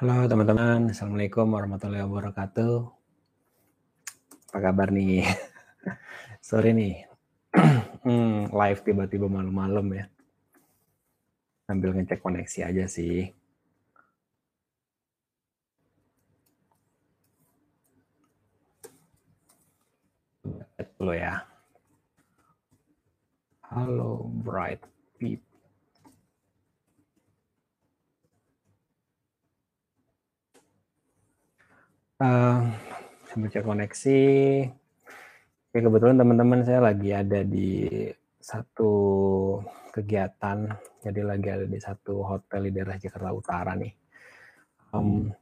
Halo teman-teman, Assalamualaikum warahmatullahi wabarakatuh. Apa kabar nih? Sorry nih, hmm, live tiba-tiba malam-malam ya. Sambil ngecek koneksi aja sih. Dulu ya. Halo bright people. Uh, sambil cek koneksi. Ya kebetulan teman-teman saya lagi ada di satu kegiatan, jadi lagi ada di satu hotel di daerah Jakarta Utara nih. Um,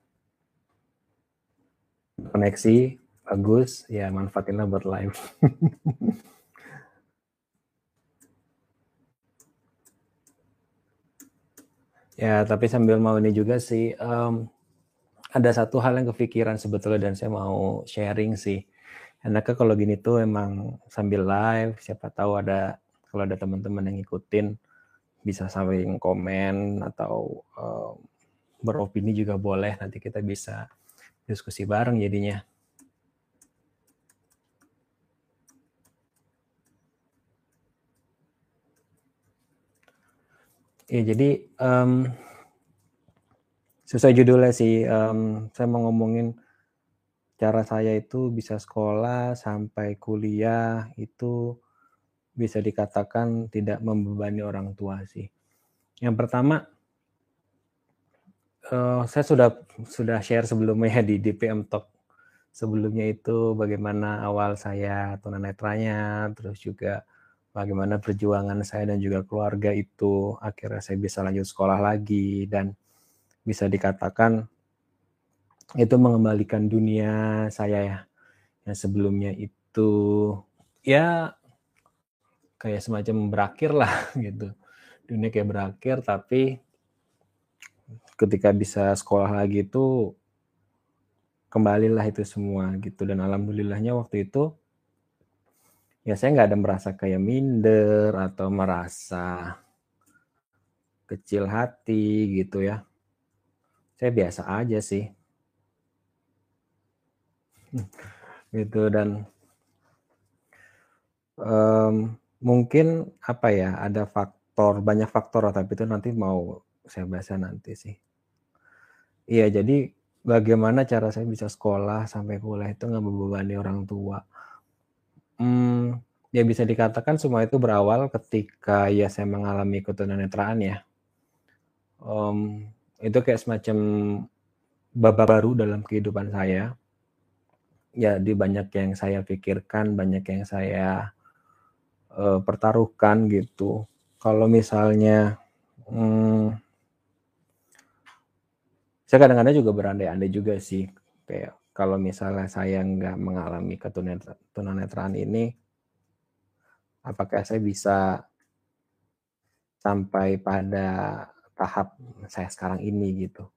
koneksi bagus, ya manfaatinlah buat live. ya tapi sambil mau ini juga sih. Um, ada satu hal yang kepikiran sebetulnya dan saya mau sharing sih. Enaknya kalau gini tuh emang sambil live, siapa tahu ada kalau ada teman-teman yang ngikutin bisa saling komen atau uh, beropini juga boleh. Nanti kita bisa diskusi bareng jadinya. Ya jadi um, Sesuai judulnya sih, um, saya mau ngomongin cara saya itu bisa sekolah sampai kuliah itu bisa dikatakan tidak membebani orang tua sih. Yang pertama, uh, saya sudah sudah share sebelumnya di DPM Talk. Sebelumnya itu bagaimana awal saya tunanetranya, terus juga bagaimana perjuangan saya dan juga keluarga itu akhirnya saya bisa lanjut sekolah lagi dan bisa dikatakan itu mengembalikan dunia saya ya. Yang sebelumnya itu ya kayak semacam berakhir lah gitu. Dunia kayak berakhir tapi ketika bisa sekolah lagi itu kembalilah itu semua gitu dan alhamdulillahnya waktu itu ya saya nggak ada merasa kayak minder atau merasa kecil hati gitu ya saya biasa aja sih. Gitu dan um, mungkin apa ya ada faktor banyak faktor tapi itu nanti mau saya bahas nanti sih. Iya jadi bagaimana cara saya bisa sekolah sampai kuliah itu nggak membebani orang tua? Hmm, ya bisa dikatakan semua itu berawal ketika ya saya mengalami ketunanetraan ya. Um, itu kayak semacam babak baru dalam kehidupan saya. Ya, di banyak yang saya pikirkan, banyak yang saya uh, pertaruhkan gitu. Kalau misalnya, hmm, saya kadang-kadang juga berandai-andai juga sih, kayak kalau misalnya saya nggak mengalami ketunanetraan ini, apakah saya bisa sampai pada tahap saya sekarang ini gitu.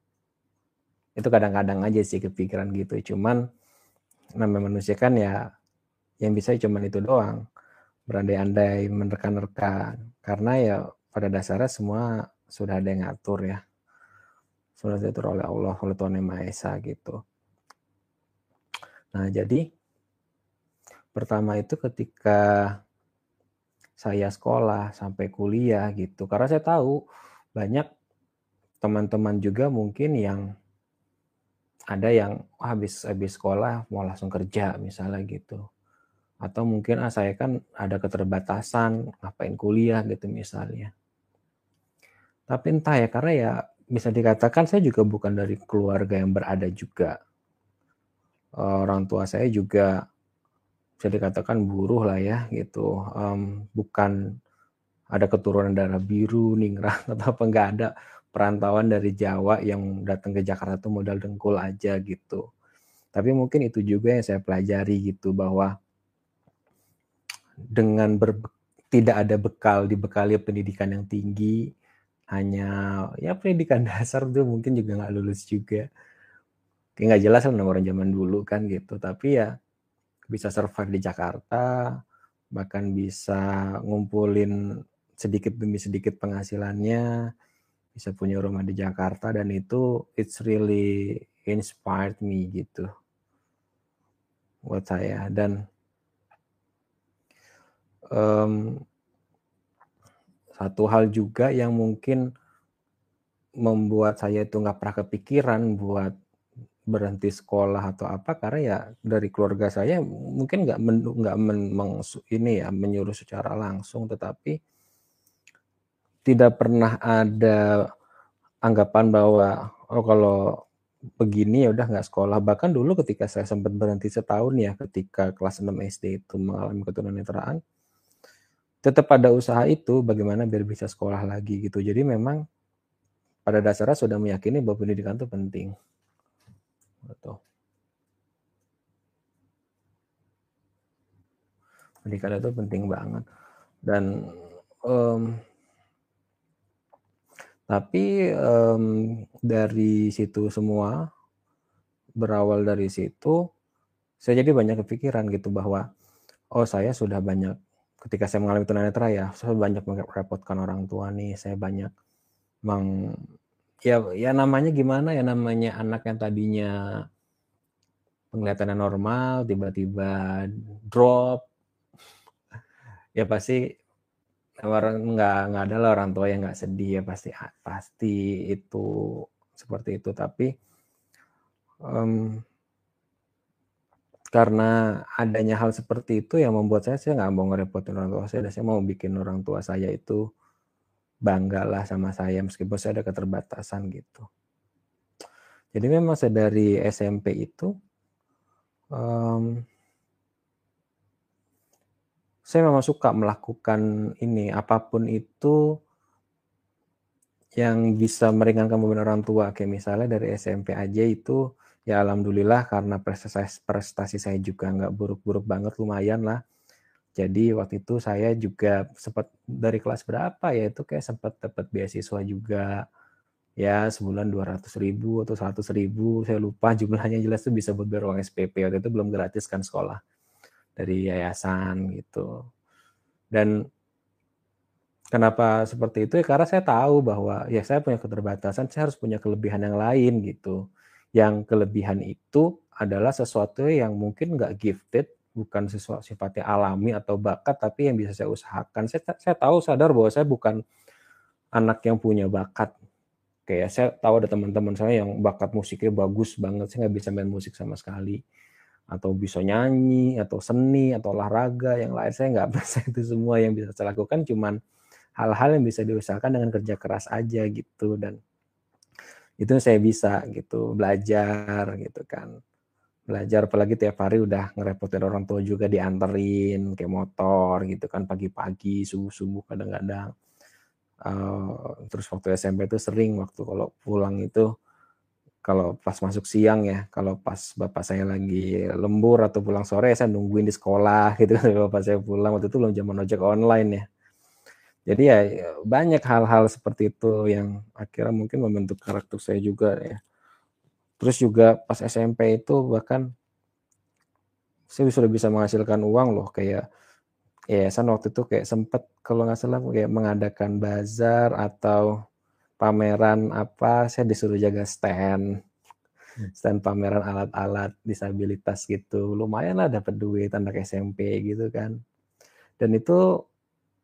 Itu kadang-kadang aja sih kepikiran gitu. Cuman namanya manusia kan ya yang bisa cuman itu doang. Berandai-andai, menerka-nerka. Karena ya pada dasarnya semua sudah ada yang ngatur ya. Sudah diatur oleh Allah, oleh Tuhan Yang Maha Esa gitu. Nah jadi pertama itu ketika saya sekolah sampai kuliah gitu. Karena saya tahu banyak teman-teman juga mungkin yang ada yang habis habis sekolah mau langsung kerja misalnya gitu. Atau mungkin ah saya kan ada keterbatasan ngapain kuliah gitu misalnya. Tapi entah ya karena ya bisa dikatakan saya juga bukan dari keluarga yang berada juga. Orang tua saya juga bisa dikatakan buruh lah ya gitu. Um, bukan ada keturunan darah biru, ningrat atau apa enggak ada perantauan dari Jawa yang datang ke Jakarta tuh modal dengkul aja gitu. Tapi mungkin itu juga yang saya pelajari gitu bahwa dengan ber, tidak ada bekal dibekali pendidikan yang tinggi hanya ya pendidikan dasar tuh mungkin juga nggak lulus juga kayak nggak jelas lah orang zaman dulu kan gitu tapi ya bisa survive di Jakarta bahkan bisa ngumpulin sedikit demi sedikit penghasilannya bisa punya rumah di Jakarta dan itu it's really inspired me gitu. Buat saya dan um, satu hal juga yang mungkin membuat saya itu nggak pernah kepikiran buat berhenti sekolah atau apa karena ya dari keluarga saya mungkin nggak nggak ini ya menyuruh secara langsung tetapi tidak pernah ada anggapan bahwa oh kalau begini ya udah nggak sekolah. Bahkan dulu ketika saya sempat berhenti setahun ya ketika kelas 6 SD itu mengalami ketunanetraan tetap ada usaha itu bagaimana biar bisa sekolah lagi gitu. Jadi memang pada dasarnya sudah meyakini bahwa pendidikan itu penting. Betul pendidikan itu penting banget. Dan um, tapi um, dari situ semua berawal dari situ saya jadi banyak kepikiran gitu bahwa oh saya sudah banyak ketika saya mengalami tunanetra ya saya banyak merepotkan orang tua nih saya banyak meng ya ya namanya gimana ya namanya anak yang tadinya penglihatannya normal tiba-tiba drop ya pasti orang nggak nggak ada lah orang tua yang nggak sedih ya pasti pasti itu seperti itu. Tapi um, karena adanya hal seperti itu yang membuat saya saya nggak mau ngerepotin orang tua saya. Dan saya mau bikin orang tua saya itu bangga lah sama saya meskipun saya ada keterbatasan gitu. Jadi memang saya dari SMP itu um, saya memang suka melakukan ini apa pun itu yang bisa meringankan beban orang tua. Kayak misalnya dari SMP aja itu ya alhamdulillah karena prestasi prestasi saya juga nggak buruk-buruk banget lumayan lah. Jadi waktu itu saya juga sempat dari kelas berapa ya itu kayak sempat dapat beasiswa juga. Ya sebulan dua ratus ribu atau seratus ribu saya lupa jumlahnya jelas tuh bisa buat bayar uang SPP waktu itu belum gratis kan sekolah dari yayasan gitu. Dan kenapa seperti itu ya karena saya tahu bahwa ya saya punya keterbatasan, saya harus punya kelebihan yang lain gitu. Yang kelebihan itu adalah sesuatu yang mungkin nggak gifted, bukan sesuatu sifatnya alami atau bakat, tapi yang bisa saya usahakan. Saya, saya tahu sadar bahwa saya bukan anak yang punya bakat. Kayak saya tahu ada teman-teman saya yang bakat musiknya bagus banget, saya nggak bisa main musik sama sekali atau bisa nyanyi atau seni atau olahraga yang lain. Saya nggak bisa itu semua yang bisa saya lakukan. Cuman hal-hal yang bisa diusahakan dengan kerja keras aja gitu. Dan itu saya bisa gitu belajar gitu kan. Belajar apalagi tiap hari udah ngerepotin orang tua juga dianterin kayak motor gitu kan. Pagi-pagi subuh-subuh kadang-kadang. Uh, terus waktu SMP itu sering waktu kalau pulang itu kalau pas masuk siang ya, kalau pas bapak saya lagi lembur atau pulang sore, saya nungguin di sekolah gitu kan bapak saya pulang waktu itu belum zaman ojek online ya. Jadi ya banyak hal-hal seperti itu yang akhirnya mungkin membentuk karakter saya juga ya. Terus juga pas SMP itu bahkan saya sudah bisa menghasilkan uang loh kayak yayasan waktu itu kayak sempat kalau nggak salah kayak mengadakan bazar atau pameran apa saya disuruh jaga stand. Hmm. stand pameran alat-alat disabilitas gitu. Lumayan lah dapat duit anak SMP gitu kan. Dan itu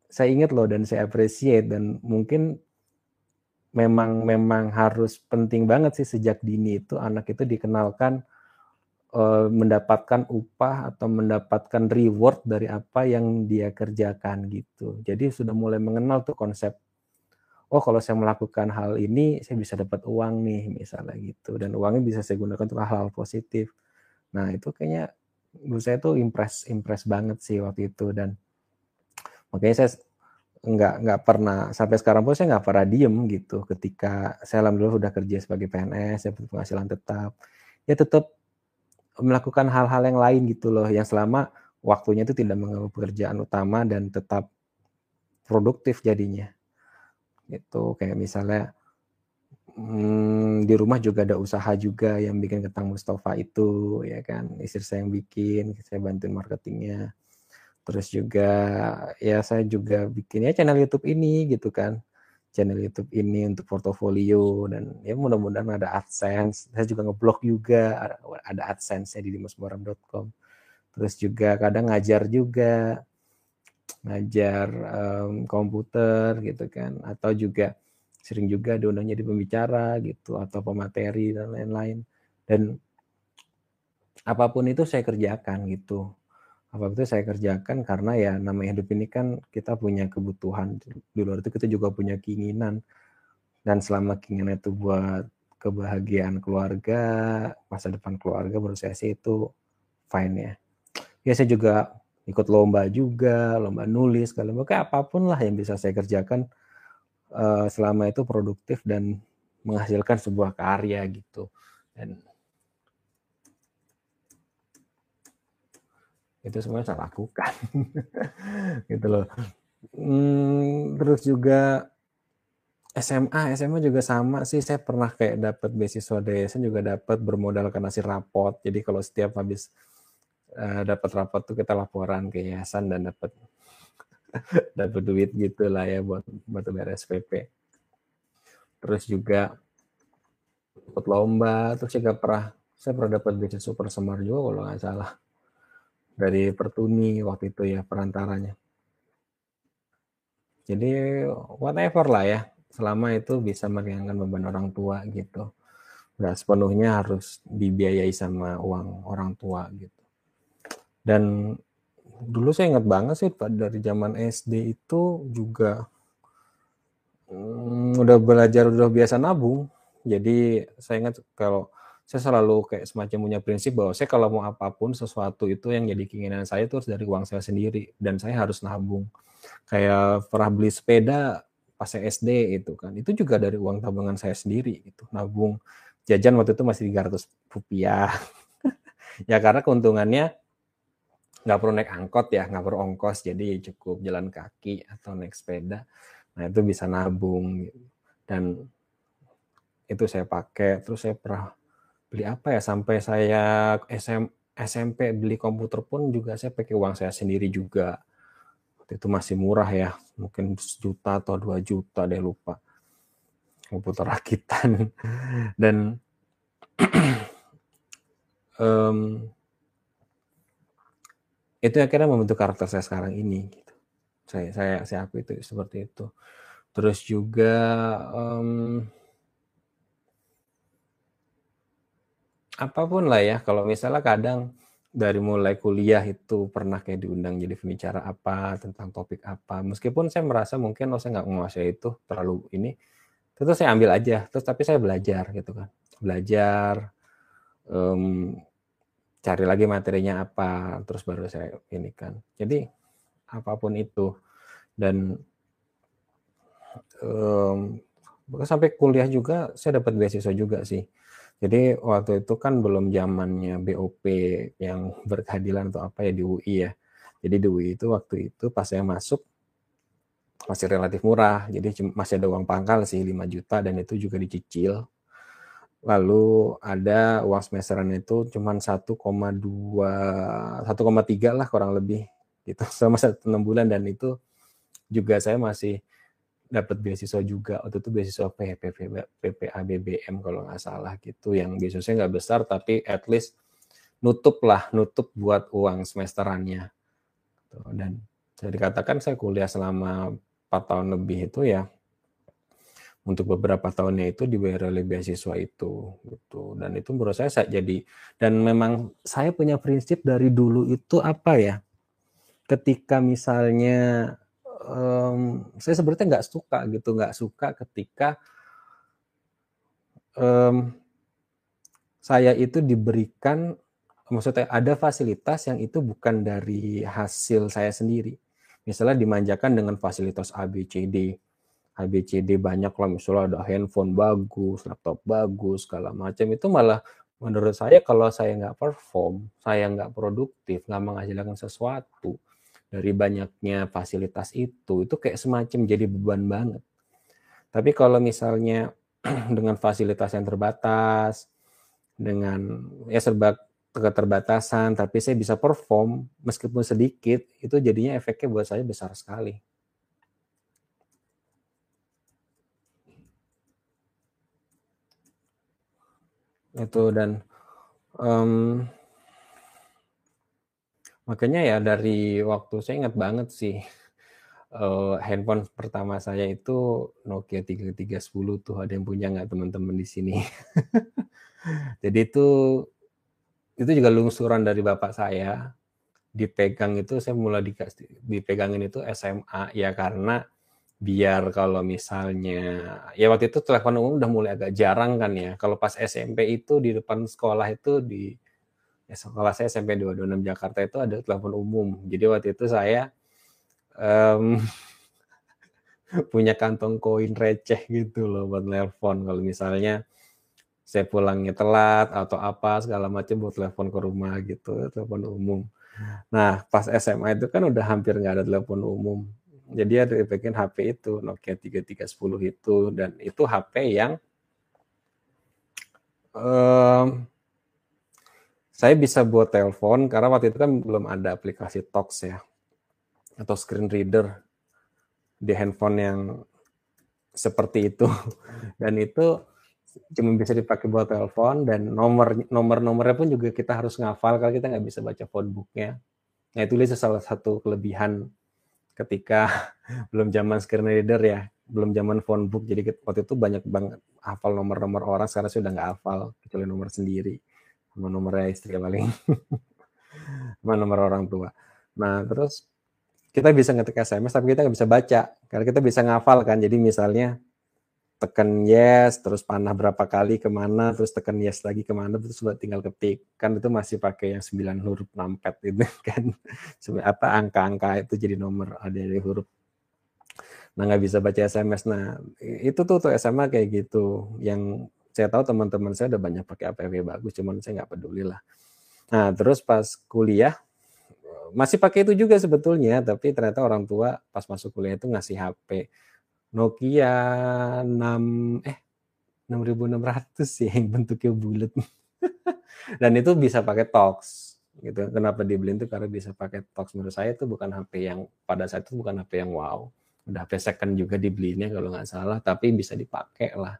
saya ingat loh dan saya appreciate dan mungkin memang memang harus penting banget sih sejak dini itu anak itu dikenalkan uh, mendapatkan upah atau mendapatkan reward dari apa yang dia kerjakan gitu. Jadi sudah mulai mengenal tuh konsep oh kalau saya melakukan hal ini saya bisa dapat uang nih misalnya gitu. Dan uangnya bisa saya gunakan untuk hal-hal positif. Nah itu kayaknya menurut saya tuh impress impress banget sih waktu itu. Dan makanya saya nggak nggak pernah sampai sekarang pun saya nggak pernah diem gitu. Ketika saya alhamdulillah sudah kerja sebagai PNS saya punya penghasilan tetap ya tetap melakukan hal-hal yang lain gitu loh. Yang selama waktunya itu tidak mengganggu pekerjaan utama dan tetap produktif jadinya itu kayak misalnya hmm, di rumah juga ada usaha juga yang bikin ketang Mustafa itu ya kan. Istri saya yang bikin saya bantuin marketingnya. Terus juga ya saya juga bikin ya channel YouTube ini gitu kan. Channel YouTube ini untuk portofolio dan ya mudah-mudahan ada AdSense. Saya juga ngeblog juga ada AdSense-nya di dimasmoram.com. Terus juga kadang ngajar juga ngajar um, komputer gitu kan. Atau juga sering juga diundang jadi pembicara gitu atau pemateri dan lain-lain. Dan apa pun itu saya kerjakan gitu. Apa itu saya kerjakan karena ya namanya hidup ini kan kita punya kebutuhan. Di luar itu kita juga punya keinginan. Dan selama keinginan itu buat kebahagiaan keluarga masa depan keluarga menurut saya sih itu fine ya. Ya saya juga ikut lomba juga lomba nulis kalau kayak apa pun lah yang bisa saya kerjakan uh, selama itu produktif dan menghasilkan sebuah karya gitu. Dan itu semua saya lakukan. Gitu loh. Hmm, terus juga SMA SMA juga sama sih. Saya pernah kayak dapat beasiswa DSN juga dapat bermodalkan hasil rapot. Jadi kalau setiap habis uh, dapat rapot tuh kita laporan ke yayasan dan dapat dapat duit gitu lah ya buat buat bayar SPP terus juga ikut lomba terus juga pernah saya pernah dapat beasiswa super semar juga kalau nggak salah dari Pertuni waktu itu ya perantaranya. Jadi whatever lah ya, selama itu bisa meringankan beban orang tua gitu. Nggak sepenuhnya harus dibiayai sama uang orang tua gitu. Dan dulu saya ingat banget sih dari zaman SD itu juga hmm, udah belajar udah biasa nabung. Jadi saya ingat kalau saya selalu kayak semacam punya prinsip bahwa saya kalau mau apa pun sesuatu itu yang jadi keinginan saya itu harus dari uang saya sendiri dan saya harus nabung. Kayak pernah beli sepeda pas saya SD itu kan, itu juga dari uang tabungan saya sendiri itu nabung. Jajan waktu itu masih 300 rupiah. ya karena keuntungannya nggak perlu naik angkot ya, nggak perlu ongkos, jadi cukup jalan kaki atau naik sepeda. Nah itu bisa nabung gitu. dan itu saya pakai. Terus saya pernah beli apa ya sampai saya SM, SMP beli komputer pun juga saya pakai uang saya sendiri juga waktu itu masih murah ya mungkin sejuta atau dua juta deh lupa komputer rakitan dan um, itu akhirnya membentuk karakter saya sekarang ini gitu. saya saya saya aku itu seperti itu. Terus juga um, apa pun lah ya kalau misalnya kadang dari mulai kuliah itu pernah kayak diundang jadi pembicara apa tentang topik apa meskipun saya merasa mungkin oh saya nggak menguasai itu terlalu ini terus saya ambil aja. Terus tapi saya belajar gitu kan. Belajar um, cari lagi materinya apa terus baru saya ini kan jadi apa pun itu dan um, sampai kuliah juga saya dapat beasiswa juga sih jadi waktu itu kan belum zamannya BOP yang berkeadilan atau apa ya di UI ya. Jadi di UI itu waktu itu pas saya masuk masih relatif murah. Jadi masih ada uang pangkal sih 5 juta dan itu juga dicicil. Lalu ada uang semesteran itu cuma 1,2 1,3 lah kurang lebih gitu. Selama enam bulan dan itu juga saya masih dapat beasiswa juga. Waktu itu beasiswa PPP, BBM kalau nggak salah gitu. Yang beasiswanya nggak besar tapi at least nutup lah nutup buat uang semesterannya. Dan saya dikatakan saya kuliah selama 4 tahun lebih itu ya untuk beberapa tahunnya itu dibayar oleh beasiswa itu gitu dan itu menurut saya saya jadi dan memang saya punya prinsip dari dulu itu apa ya ketika misalnya um, saya sebenarnya nggak suka gitu, nggak suka ketika um, saya itu diberikan, maksudnya ada fasilitas yang itu bukan dari hasil saya sendiri. Misalnya dimanjakan dengan fasilitas ABCD, ABCD banyak lah, misalnya ada handphone bagus, laptop bagus, segala macam itu malah menurut saya kalau saya nggak perform, saya nggak produktif, nggak menghasilkan sesuatu, dari banyaknya fasilitas itu itu kayak semacam jadi beban banget. Tapi kalau misalnya dengan fasilitas yang terbatas, dengan ya serba keterbatasan, tapi saya bisa perform meskipun sedikit, itu jadinya efeknya buat saya besar sekali. Itu dan um, makanya ya dari waktu saya ingat banget sih uh, handphone pertama saya itu Nokia 3310 tuh ada yang punya nggak teman-teman di sini? Jadi itu itu juga lungsuran dari bapak saya. Dipegang itu saya mulai dikasih dipegangin itu SMA ya karena biar kalau misalnya ya waktu itu telepon umum udah mulai agak jarang kan ya. Kalau pas SMP itu di depan sekolah itu di ya sekolah saya SMP 226 Jakarta itu ada telepon umum. Jadi waktu itu saya um, punya kantong koin receh gitu loh buat telepon kalau misalnya saya pulangnya telat atau apa segala macam buat telepon ke rumah gitu telepon umum. Nah pas SMA itu kan udah hampir nggak ada telepon umum jadi ada bikin HP itu Nokia 3310 itu dan itu HP yang um, saya bisa buat telepon karena waktu itu kan belum ada aplikasi Talks ya atau screen reader di handphone yang seperti itu dan itu cuma bisa dipakai buat telepon dan nomor nomor nomornya pun juga kita harus ngafal kalau kita nggak bisa baca phonebooknya. Nah itu salah satu kelebihan ketika belum zaman screen reader ya, belum zaman phonebook. Jadi waktu itu banyak banget hafal nomor-nomor orang. Sekarang sudah nggak hafal kecuali nomor sendiri, sama nomornya istri paling, sama nomor orang tua. Nah terus kita bisa ngetik SMS tapi kita nggak bisa baca karena kita bisa ngafal kan. Jadi misalnya tekan yes, terus panah berapa kali ke mana, terus tekan yes lagi ke mana, terus tinggal ketik. Kan itu masih pakai yang 9 huruf numpad itu kan. apa angka-angka itu jadi nomor ada dari huruf. Nah nggak bisa baca SMS. Nah itu tuh tuh SMA kayak gitu. Yang saya tahu teman-teman saya udah banyak pakai APW bagus, cuman saya nggak peduli lah. Nah terus pas kuliah masih pakai itu juga sebetulnya, tapi ternyata orang tua pas masuk kuliah itu ngasih HP Nokia 6 eh 6600 sih yang bentuknya bulat. Dan itu bisa pakai Tox gitu. Kenapa dibeli itu karena bisa pakai Tox menurut saya itu bukan HP yang pada saat itu bukan HP yang wow. Udah HP second juga dibelinya kalau nggak salah, tapi bisa dipakai lah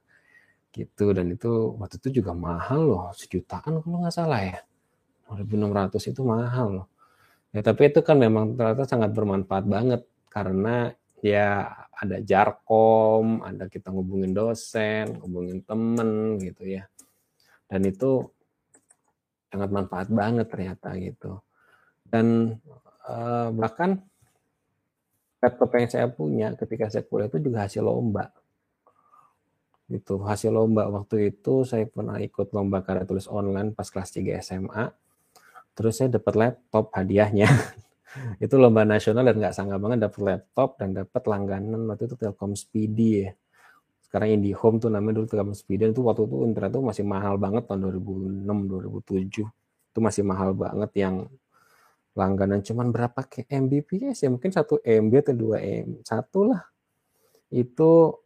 gitu dan itu waktu itu juga mahal loh sejutaan kalau nggak salah ya 1600 itu mahal loh ya tapi itu kan memang ternyata sangat bermanfaat banget karena ya ada jarkom, ada kita ngubungin dosen, ngubungin temen gitu ya. Dan itu sangat manfaat banget ternyata gitu. Dan eh, bahkan laptop yang saya punya ketika saya kuliah itu juga hasil lomba. Gitu, hasil lomba waktu itu saya pernah ikut lomba karya tulis online pas kelas 3 SMA. Terus saya dapat laptop hadiahnya itu lomba nasional dan nggak sangka banget dapat laptop dan dapat langganan. Waktu itu Telkom Speedy ya. Sekarang IndiHome tuh namanya dulu Telkom Speedy. Itu waktu itu internet tuh masih mahal banget tahun 2006 2007 itu masih mahal banget yang langganan. Cuman berapa ke Mbps ya? Mungkin satu MB atau dua M satu lah. Itu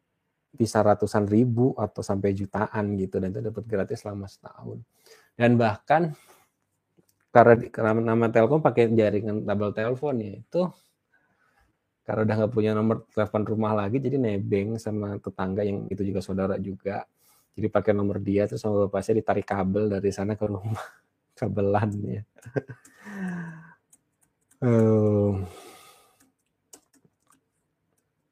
bisa ratusan ribu atau sampai jutaan gitu. Dan itu dapat gratis selama setahun. Dan bahkan karena, nama Telkom pakai jaringan tabel telepon ya itu karena udah nggak punya nomor telepon rumah lagi jadi nebeng sama tetangga yang itu juga saudara juga. Jadi pakai nomor dia terus sama bapaknya ditarik kabel dari sana ke rumah kabelan ya. Uh,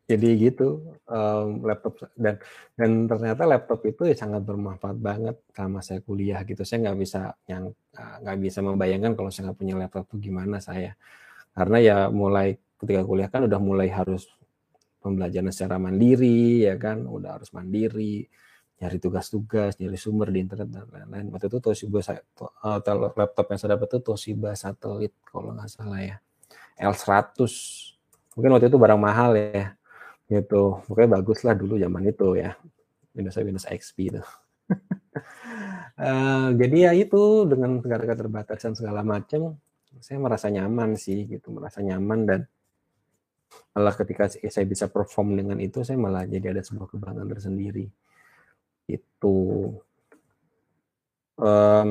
jadi gitu um, laptop dan dan ternyata laptop itu ya sangat bermanfaat banget sama saya kuliah gitu. Saya nggak bisa yang nggak bisa membayangkan kalau saya nggak punya laptop itu gimana saya. Karena ya mulai ketika kuliah kan udah mulai harus pembelajaran secara mandiri ya kan? Udah harus mandiri nyari tugas-tugas nyari sumber di internet dan lain-lain. Waktu itu Toshiba saya uh, laptop yang saya dapat itu Toshiba satelit kalau nggak salah ya. L100 mungkin waktu itu barang mahal ya gitu. Pokoknya bagus lah dulu zaman itu ya. Windows Windows XP itu uh, jadi ya itu dengan segala keterbatasan segala macam saya merasa nyaman sih gitu. Merasa nyaman dan malah ketika saya bisa perform dengan itu saya malah jadi ada sebuah kebanggaan tersendiri. Itu um,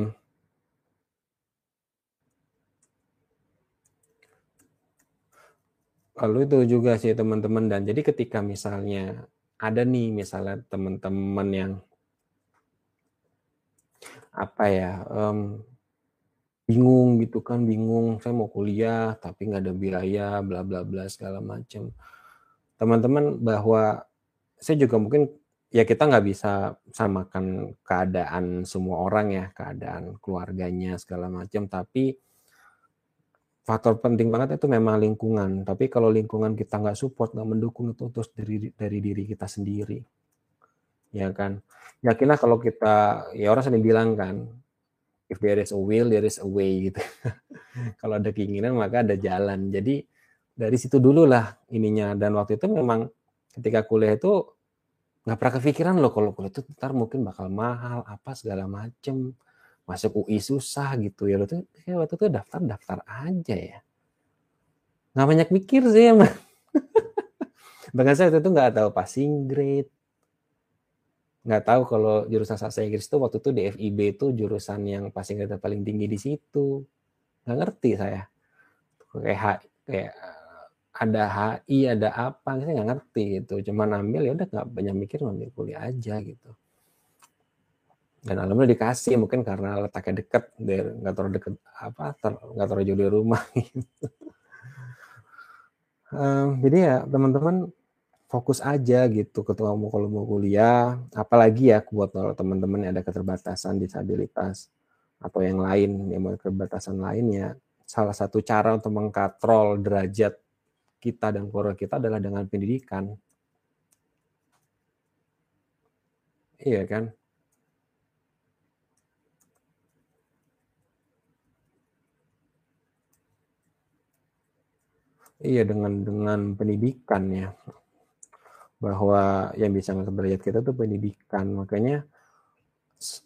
Lalu itu juga sih teman-teman dan jadi ketika misalnya ada nih misalnya teman-teman yang apa ya um, bingung gitu kan bingung saya mau kuliah tapi nggak ada biaya bla bla bla segala macam teman-teman bahwa saya juga mungkin ya kita nggak bisa samakan keadaan semua orang ya keadaan keluarganya segala macam tapi faktor penting banget itu memang lingkungan. Tapi kalau lingkungan kita nggak support, nggak mendukung itu terus dari dari diri kita sendiri, ya kan? Yakinlah kalau kita, ya orang sering bilang kan, if there is a will, there is a way gitu. kalau ada keinginan maka ada jalan. Jadi dari situ dulu lah ininya. Dan waktu itu memang ketika kuliah itu nggak pernah kepikiran loh kalau kuliah itu ntar mungkin bakal mahal apa segala macem masuk UI susah gitu ya. Lo tuh ya waktu itu daftar daftar aja ya. Nggak banyak mikir sih emang. Bahkan saya waktu itu nggak tahu passing grade. Nggak tahu kalau jurusan sastra Inggris itu waktu itu di FIB itu jurusan yang passing grade paling tinggi di situ. Nggak ngerti saya. Kayak kayak ada HI ada apa saya nggak ngerti gitu. Cuman ambil ya udah nggak banyak mikir ngambil kuliah aja gitu dan alhamdulillah dikasih mungkin karena letaknya dekat nggak terlalu dekat apa nggak terlalu jauh dari rumah. Um, jadi ya teman-teman fokus aja gitu ketika mau kalau mau kuliah. Apalagi ya buat teman-teman yang ada keterbatasan disabilitas atau yang lain yang mau keterbatasan lainnya salah satu cara untuk mengkatrol derajat kita dan keluarga kita adalah dengan pendidikan. Iya kan Iya dengan dengan pendidikan ya. Bahwa yang bisa ngangkat derajat kita itu pendidikan. Makanya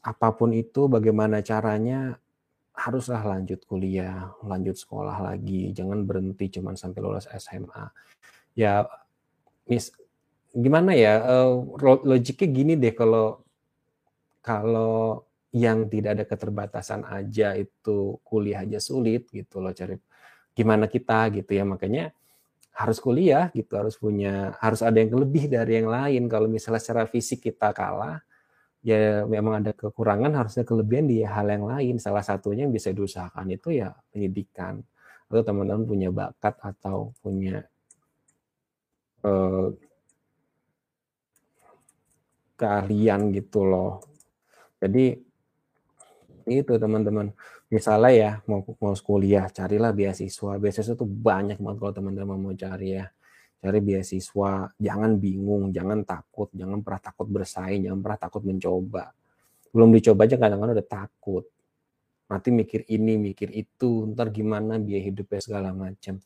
apa pun itu bagaimana caranya haruslah lanjut kuliah lanjut sekolah lagi. Jangan berhenti cuma sampai lulus SMA ya mis gimana ya eh, logiknya gini deh kalau kalau yang tidak ada keterbatasan aja itu kuliah aja sulit gitu loh cari gimana kita gitu ya. Makanya harus kuliah gitu harus punya harus ada yang lebih dari yang lain. Kalau misalnya secara fisik kita kalah ya memang ada kekurangan harusnya kelebihan di hal yang lain. Salah satunya yang bisa diusahakan itu ya pendidikan. Atau teman-teman punya bakat atau punya eh, keahlian gitu loh. Jadi itu teman-teman misalnya ya mau mau kuliah carilah beasiswa. Beasiswa itu banyak banget kalau teman-teman mau cari ya. Cari beasiswa jangan bingung jangan takut jangan pernah takut bersaing jangan pernah takut mencoba. Belum dicoba aja kadang-kadang udah takut. Nanti mikir ini mikir itu ntar gimana biaya hidupnya segala macam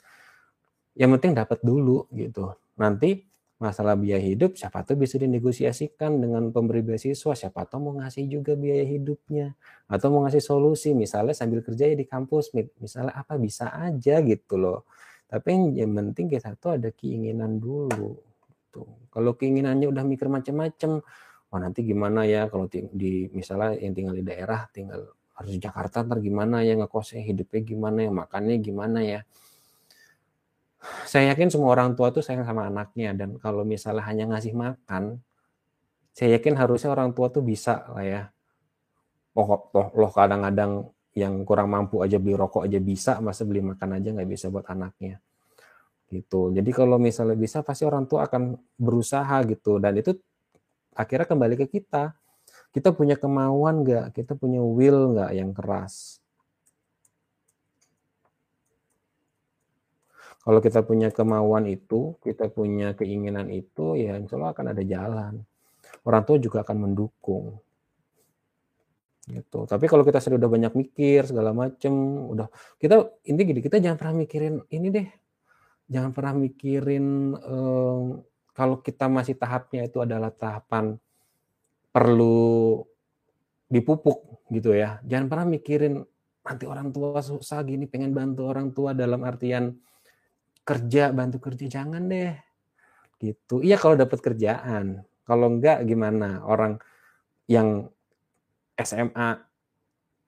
yang penting dapat dulu gitu. Nanti masalah biaya hidup siapa tahu bisa dinegosiasikan dengan pemberi beasiswa? Siapa tahu mau ngasih juga biaya hidupnya? Atau mau ngasih solusi? Misalnya sambil kerja ya di kampus misalnya apa? Bisa aja gitu loh. Tapi yang penting kita tuh ada keinginan dulu tuh gitu. kalau keinginannya udah mikir macam-macam oh nanti gimana ya kalau di misalnya yang tinggal di daerah tinggal harus di Jakarta ntar gimana ya ngekosnya hidupnya gimana ya makannya gimana ya saya yakin semua orang tua tuh sayang sama anaknya dan kalau misalnya hanya ngasih makan, saya yakin harusnya orang tua tuh bisa lah ya. Oh, toh loh kadang-kadang yang kurang mampu aja beli rokok aja bisa, masa beli makan aja nggak bisa buat anaknya. Gitu. Jadi kalau misalnya bisa pasti orang tua akan berusaha gitu dan itu akhirnya kembali ke kita. Kita punya kemauan nggak? Kita punya will nggak yang keras? Kalau kita punya kemauan itu, kita punya keinginan itu, ya insya Allah akan ada jalan. Orang tua juga akan mendukung. Gitu. Tapi kalau kita sudah banyak mikir segala macem, udah kita ini gini, kita jangan pernah mikirin ini deh, jangan pernah mikirin eh, kalau kita masih tahapnya itu adalah tahapan perlu dipupuk gitu ya. Jangan pernah mikirin nanti orang tua susah gini, pengen bantu orang tua dalam artian kerja bantu kerja jangan deh. Gitu. Iya kalau dapat kerjaan. Kalau enggak gimana? Orang yang SMA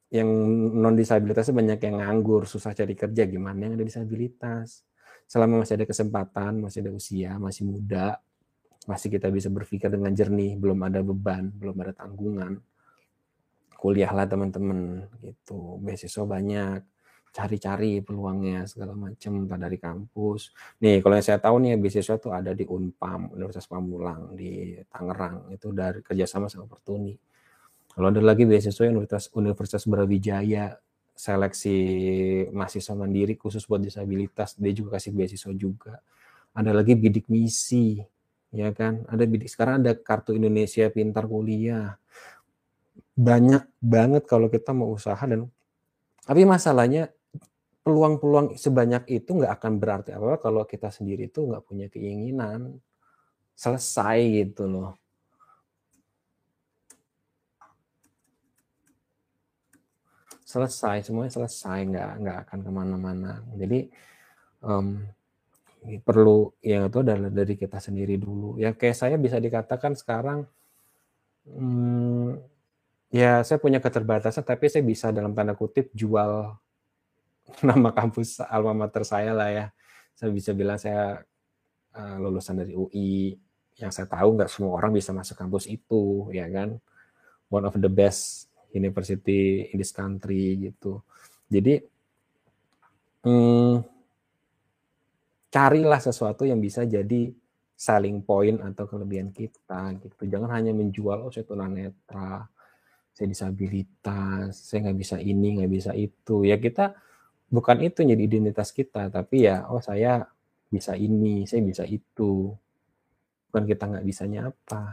yang non disabilitasnya banyak yang nganggur susah cari kerja gimana yang ada disabilitas? Selama masih ada kesempatan masih ada usia masih muda masih kita bisa berpikir dengan jernih belum ada beban belum ada tanggungan. Kuliah lah teman-teman. Gitu. Beasiswa banyak cari-cari peluangnya segala macam entah dari kampus. Nih kalau yang saya tahu nih beasiswa tuh ada di Unpam Universitas Pamulang di Tangerang. Itu dari kerjasama sama Pertuni. Kalau ada lagi beasiswa Universitas Universitas Brawijaya seleksi mahasiswa mandiri khusus buat disabilitas dia juga kasih beasiswa juga. Ada lagi bidik misi ya kan? Ada bidik sekarang ada kartu Indonesia pintar kuliah. Banyak banget kalau kita mau usaha dan tapi masalahnya peluang-peluang sebanyak itu nggak akan berarti apa kalau kita sendiri itu nggak punya keinginan selesai gitu loh. Selesai, semuanya selesai, nggak nggak akan ke mana-mana. Jadi um, perlu yang itu adalah dari kita sendiri dulu. Ya kayak saya bisa dikatakan sekarang hmm, Ya, saya punya keterbatasan, tapi saya bisa dalam tanda kutip jual nama kampus alma mater saya lah ya. Saya bisa bilang saya uh, lulusan dari UI, yang saya tahu nggak semua orang bisa masuk kampus itu, ya kan? One of the best university in this country gitu. Jadi hmm, carilah sesuatu yang bisa jadi selling point atau kelebihan kita gitu. Jangan hanya menjual oh saya tunanetra, saya disabilitas, saya nggak bisa ini, nggak bisa itu. Ya kita bukan itu jadi identitas kita, tapi ya oh saya bisa ini, saya bisa itu. Bukan kita nggak bisanya apa.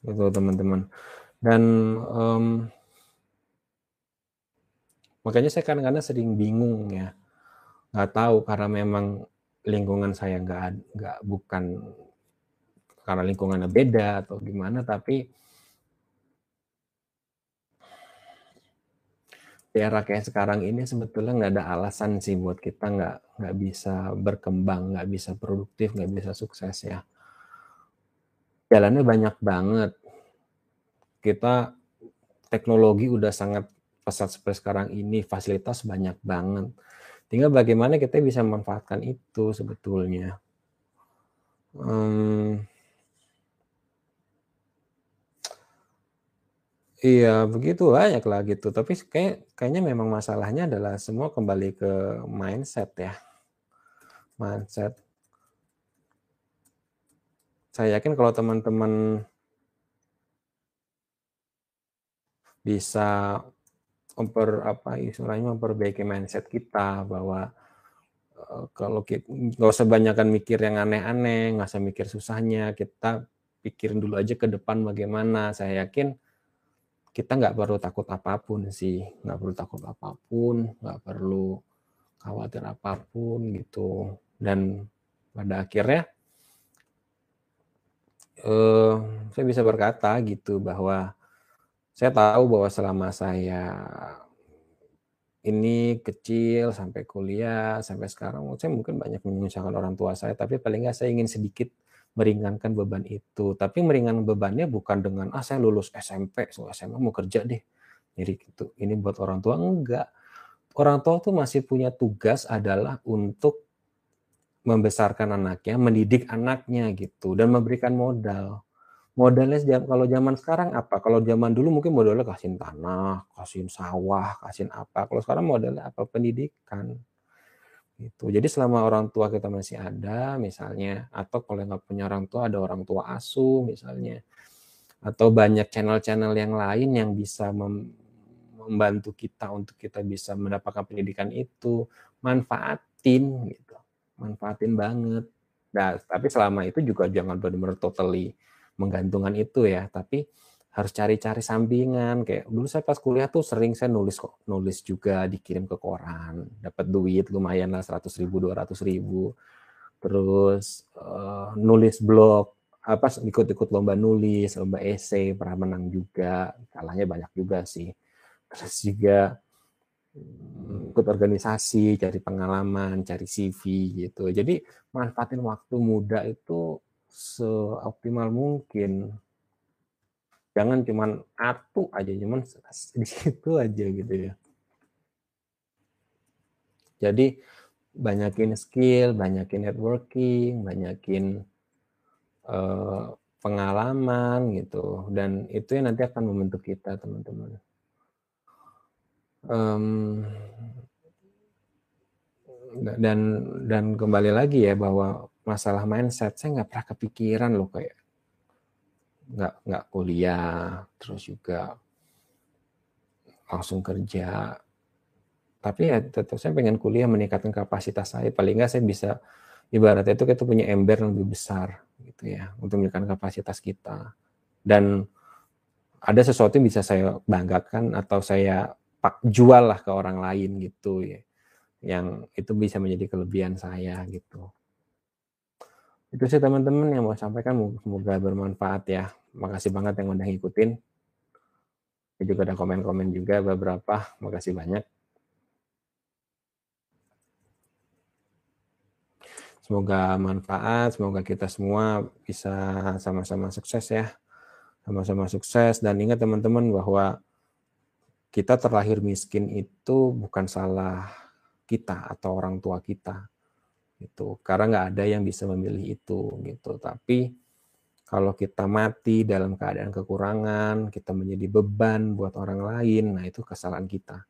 Gitu teman-teman. Dan um, makanya saya kadang-kadang sering bingung ya, nggak tahu karena memang lingkungan saya nggak nggak bukan karena lingkungannya beda atau gimana tapi era kayak sekarang ini sebetulnya nggak ada alasan sih buat kita nggak nggak bisa berkembang nggak bisa produktif nggak bisa sukses ya. Jalannya banyak banget. Kita teknologi udah sangat pesat seperti sekarang ini fasilitas banyak banget. Tinggal bagaimana kita bisa memanfaatkan itu sebetulnya. Hmm, Iya, begitu banyak lah gitu. Tapi kayak kayaknya memang masalahnya adalah semua kembali ke mindset ya. Mindset. Saya yakin kalau teman-teman bisa memper apa istilahnya memperbaiki mindset kita bahwa uh, kalau kita nggak usah banyakkan mikir yang aneh-aneh, nggak usah mikir susahnya, kita pikirin dulu aja ke depan bagaimana. Saya yakin kita nggak perlu takut apa pun sih, nggak perlu takut apa pun, nggak perlu khawatir apa pun gitu. Dan pada akhirnya eh, saya bisa berkata gitu bahwa saya tahu bahwa selama saya ini kecil sampai kuliah sampai sekarang saya mungkin banyak menyusahkan orang tua saya tapi paling nggak saya ingin sedikit meringankan beban itu. Tapi meringankan bebannya bukan dengan ah saya lulus SMP, so SMA mau kerja deh. Jadi gitu. Ini buat orang tua enggak. Orang tua tuh masih punya tugas adalah untuk membesarkan anaknya, mendidik anaknya gitu dan memberikan modal. Modalnya kalau zaman sekarang apa? Kalau zaman dulu mungkin modalnya kasih tanah, kasih sawah, kasih apa. Kalau sekarang modalnya apa? Pendidikan Gitu. Jadi selama orang tua kita masih ada misalnya, atau kalau nggak punya orang tua ada orang tua asuh misalnya, atau banyak channel-channel yang lain yang bisa mem membantu kita untuk kita bisa mendapatkan pendidikan itu, manfaatin gitu, manfaatin banget. Nah, tapi selama itu juga jangan benar-benar totally menggantungkan itu ya, tapi harus cari-cari sampingan kayak dulu saya pas kuliah tuh sering saya nulis kok nulis juga dikirim ke koran dapat duit lumayan lah seratus ribu dua ratus ribu. Terus uh, nulis blog apa ikut-ikut lomba nulis lomba esai pernah menang juga kalahnya banyak juga sih. Terus juga mm, ikut organisasi cari pengalaman cari CV gitu. Jadi manfaatin waktu muda itu seoptimal mungkin jangan cuman atu aja cuman di situ aja gitu ya. Jadi banyakin skill banyakin networking banyakin uh, pengalaman gitu. Dan itu yang nanti akan membentuk kita teman-teman. Um, dan dan kembali lagi ya bahwa masalah mindset saya nggak pernah kepikiran loh kayak nggak nggak kuliah terus juga langsung kerja. Tapi ya tetap saya pengen kuliah meningkatkan kapasitas saya. Paling nggak saya bisa ibaratnya itu kita punya ember yang lebih besar gitu ya untuk meningkatkan kapasitas kita. Dan ada sesuatu yang bisa saya banggakan atau saya pak jual lah ke orang lain gitu ya. Yang itu bisa menjadi kelebihan saya gitu. Itu sih teman-teman yang mau sampaikan. Semoga bermanfaat ya makasih banget yang udah ngikutin juga ada komen-komen juga beberapa makasih banyak Semoga manfaat, semoga kita semua bisa sama-sama sukses ya. Sama-sama sukses dan ingat teman-teman bahwa kita terlahir miskin itu bukan salah kita atau orang tua kita. Gitu. Karena nggak ada yang bisa memilih itu gitu. Tapi kalau kita mati dalam keadaan kekurangan, kita menjadi beban buat orang lain, nah itu kesalahan kita.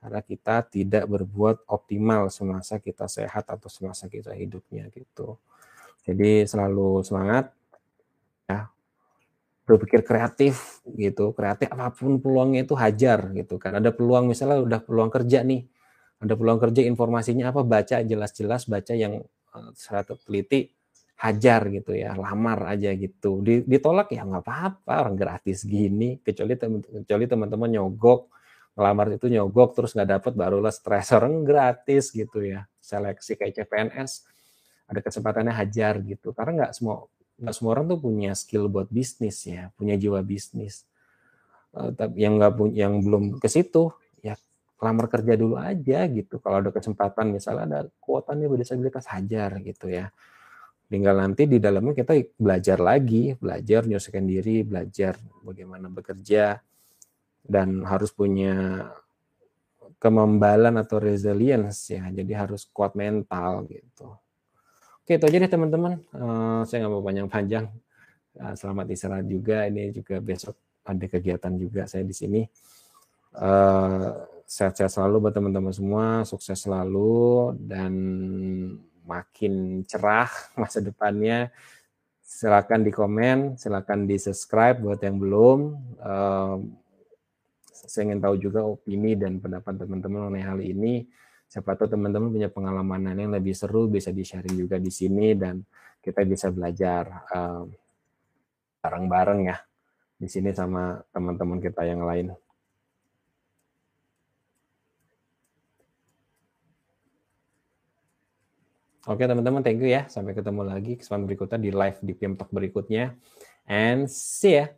Karena kita tidak berbuat optimal semasa kita sehat atau semasa kita hidupnya gitu. Jadi selalu semangat ya. Berpikir kreatif gitu. Kreatif apa pun peluangnya itu hajar gitu kan. Ada peluang misalnya udah peluang kerja nih. Ada peluang kerja informasinya apa? Baca jelas-jelas baca yang uh, secara teliti hajar gitu ya lamar aja gitu. Ditolak ya nggak apa-apa orang gratis gini. Kecuali teman kecuali teman-teman nyogok ngelamar itu nyogok terus nggak dapet barulah stres. Orang gratis gitu ya seleksi kayak CPNS ada kesempatannya hajar gitu. Karena nggak semua nggak semua orang tuh punya skill buat bisnis ya punya jiwa bisnis. Uh, tapi yang nggak yang belum ke situ ya lamar kerja dulu aja gitu. Kalau ada kesempatan misalnya ada kuota nih berdisabilitas hajar gitu ya tinggal nanti di dalamnya kita belajar lagi belajar nyusahin diri belajar bagaimana bekerja dan harus punya kemembalan atau resilience ya. Jadi harus kuat mental gitu. Oke, itu aja deh teman-teman. Uh, saya nggak mau panjang-panjang. Uh, selamat istirahat juga. Ini juga besok ada kegiatan juga saya di sini. Uh, sehat-sehat selalu buat teman-teman semua, sukses selalu dan makin cerah masa depannya. Silakan di komen, silakan di subscribe buat yang belum. Uh, saya ingin tahu juga opini dan pendapat teman-teman mengenai hal ini. Siapa tahu teman-teman punya pengalaman yang lebih seru bisa di-sharing juga di sini dan kita bisa belajar bareng-bareng uh, ya di sini sama teman-teman kita yang lain. Oke teman-teman, thank you ya. Sampai ketemu lagi kesempatan berikutnya di live di PM Talk berikutnya. And see ya.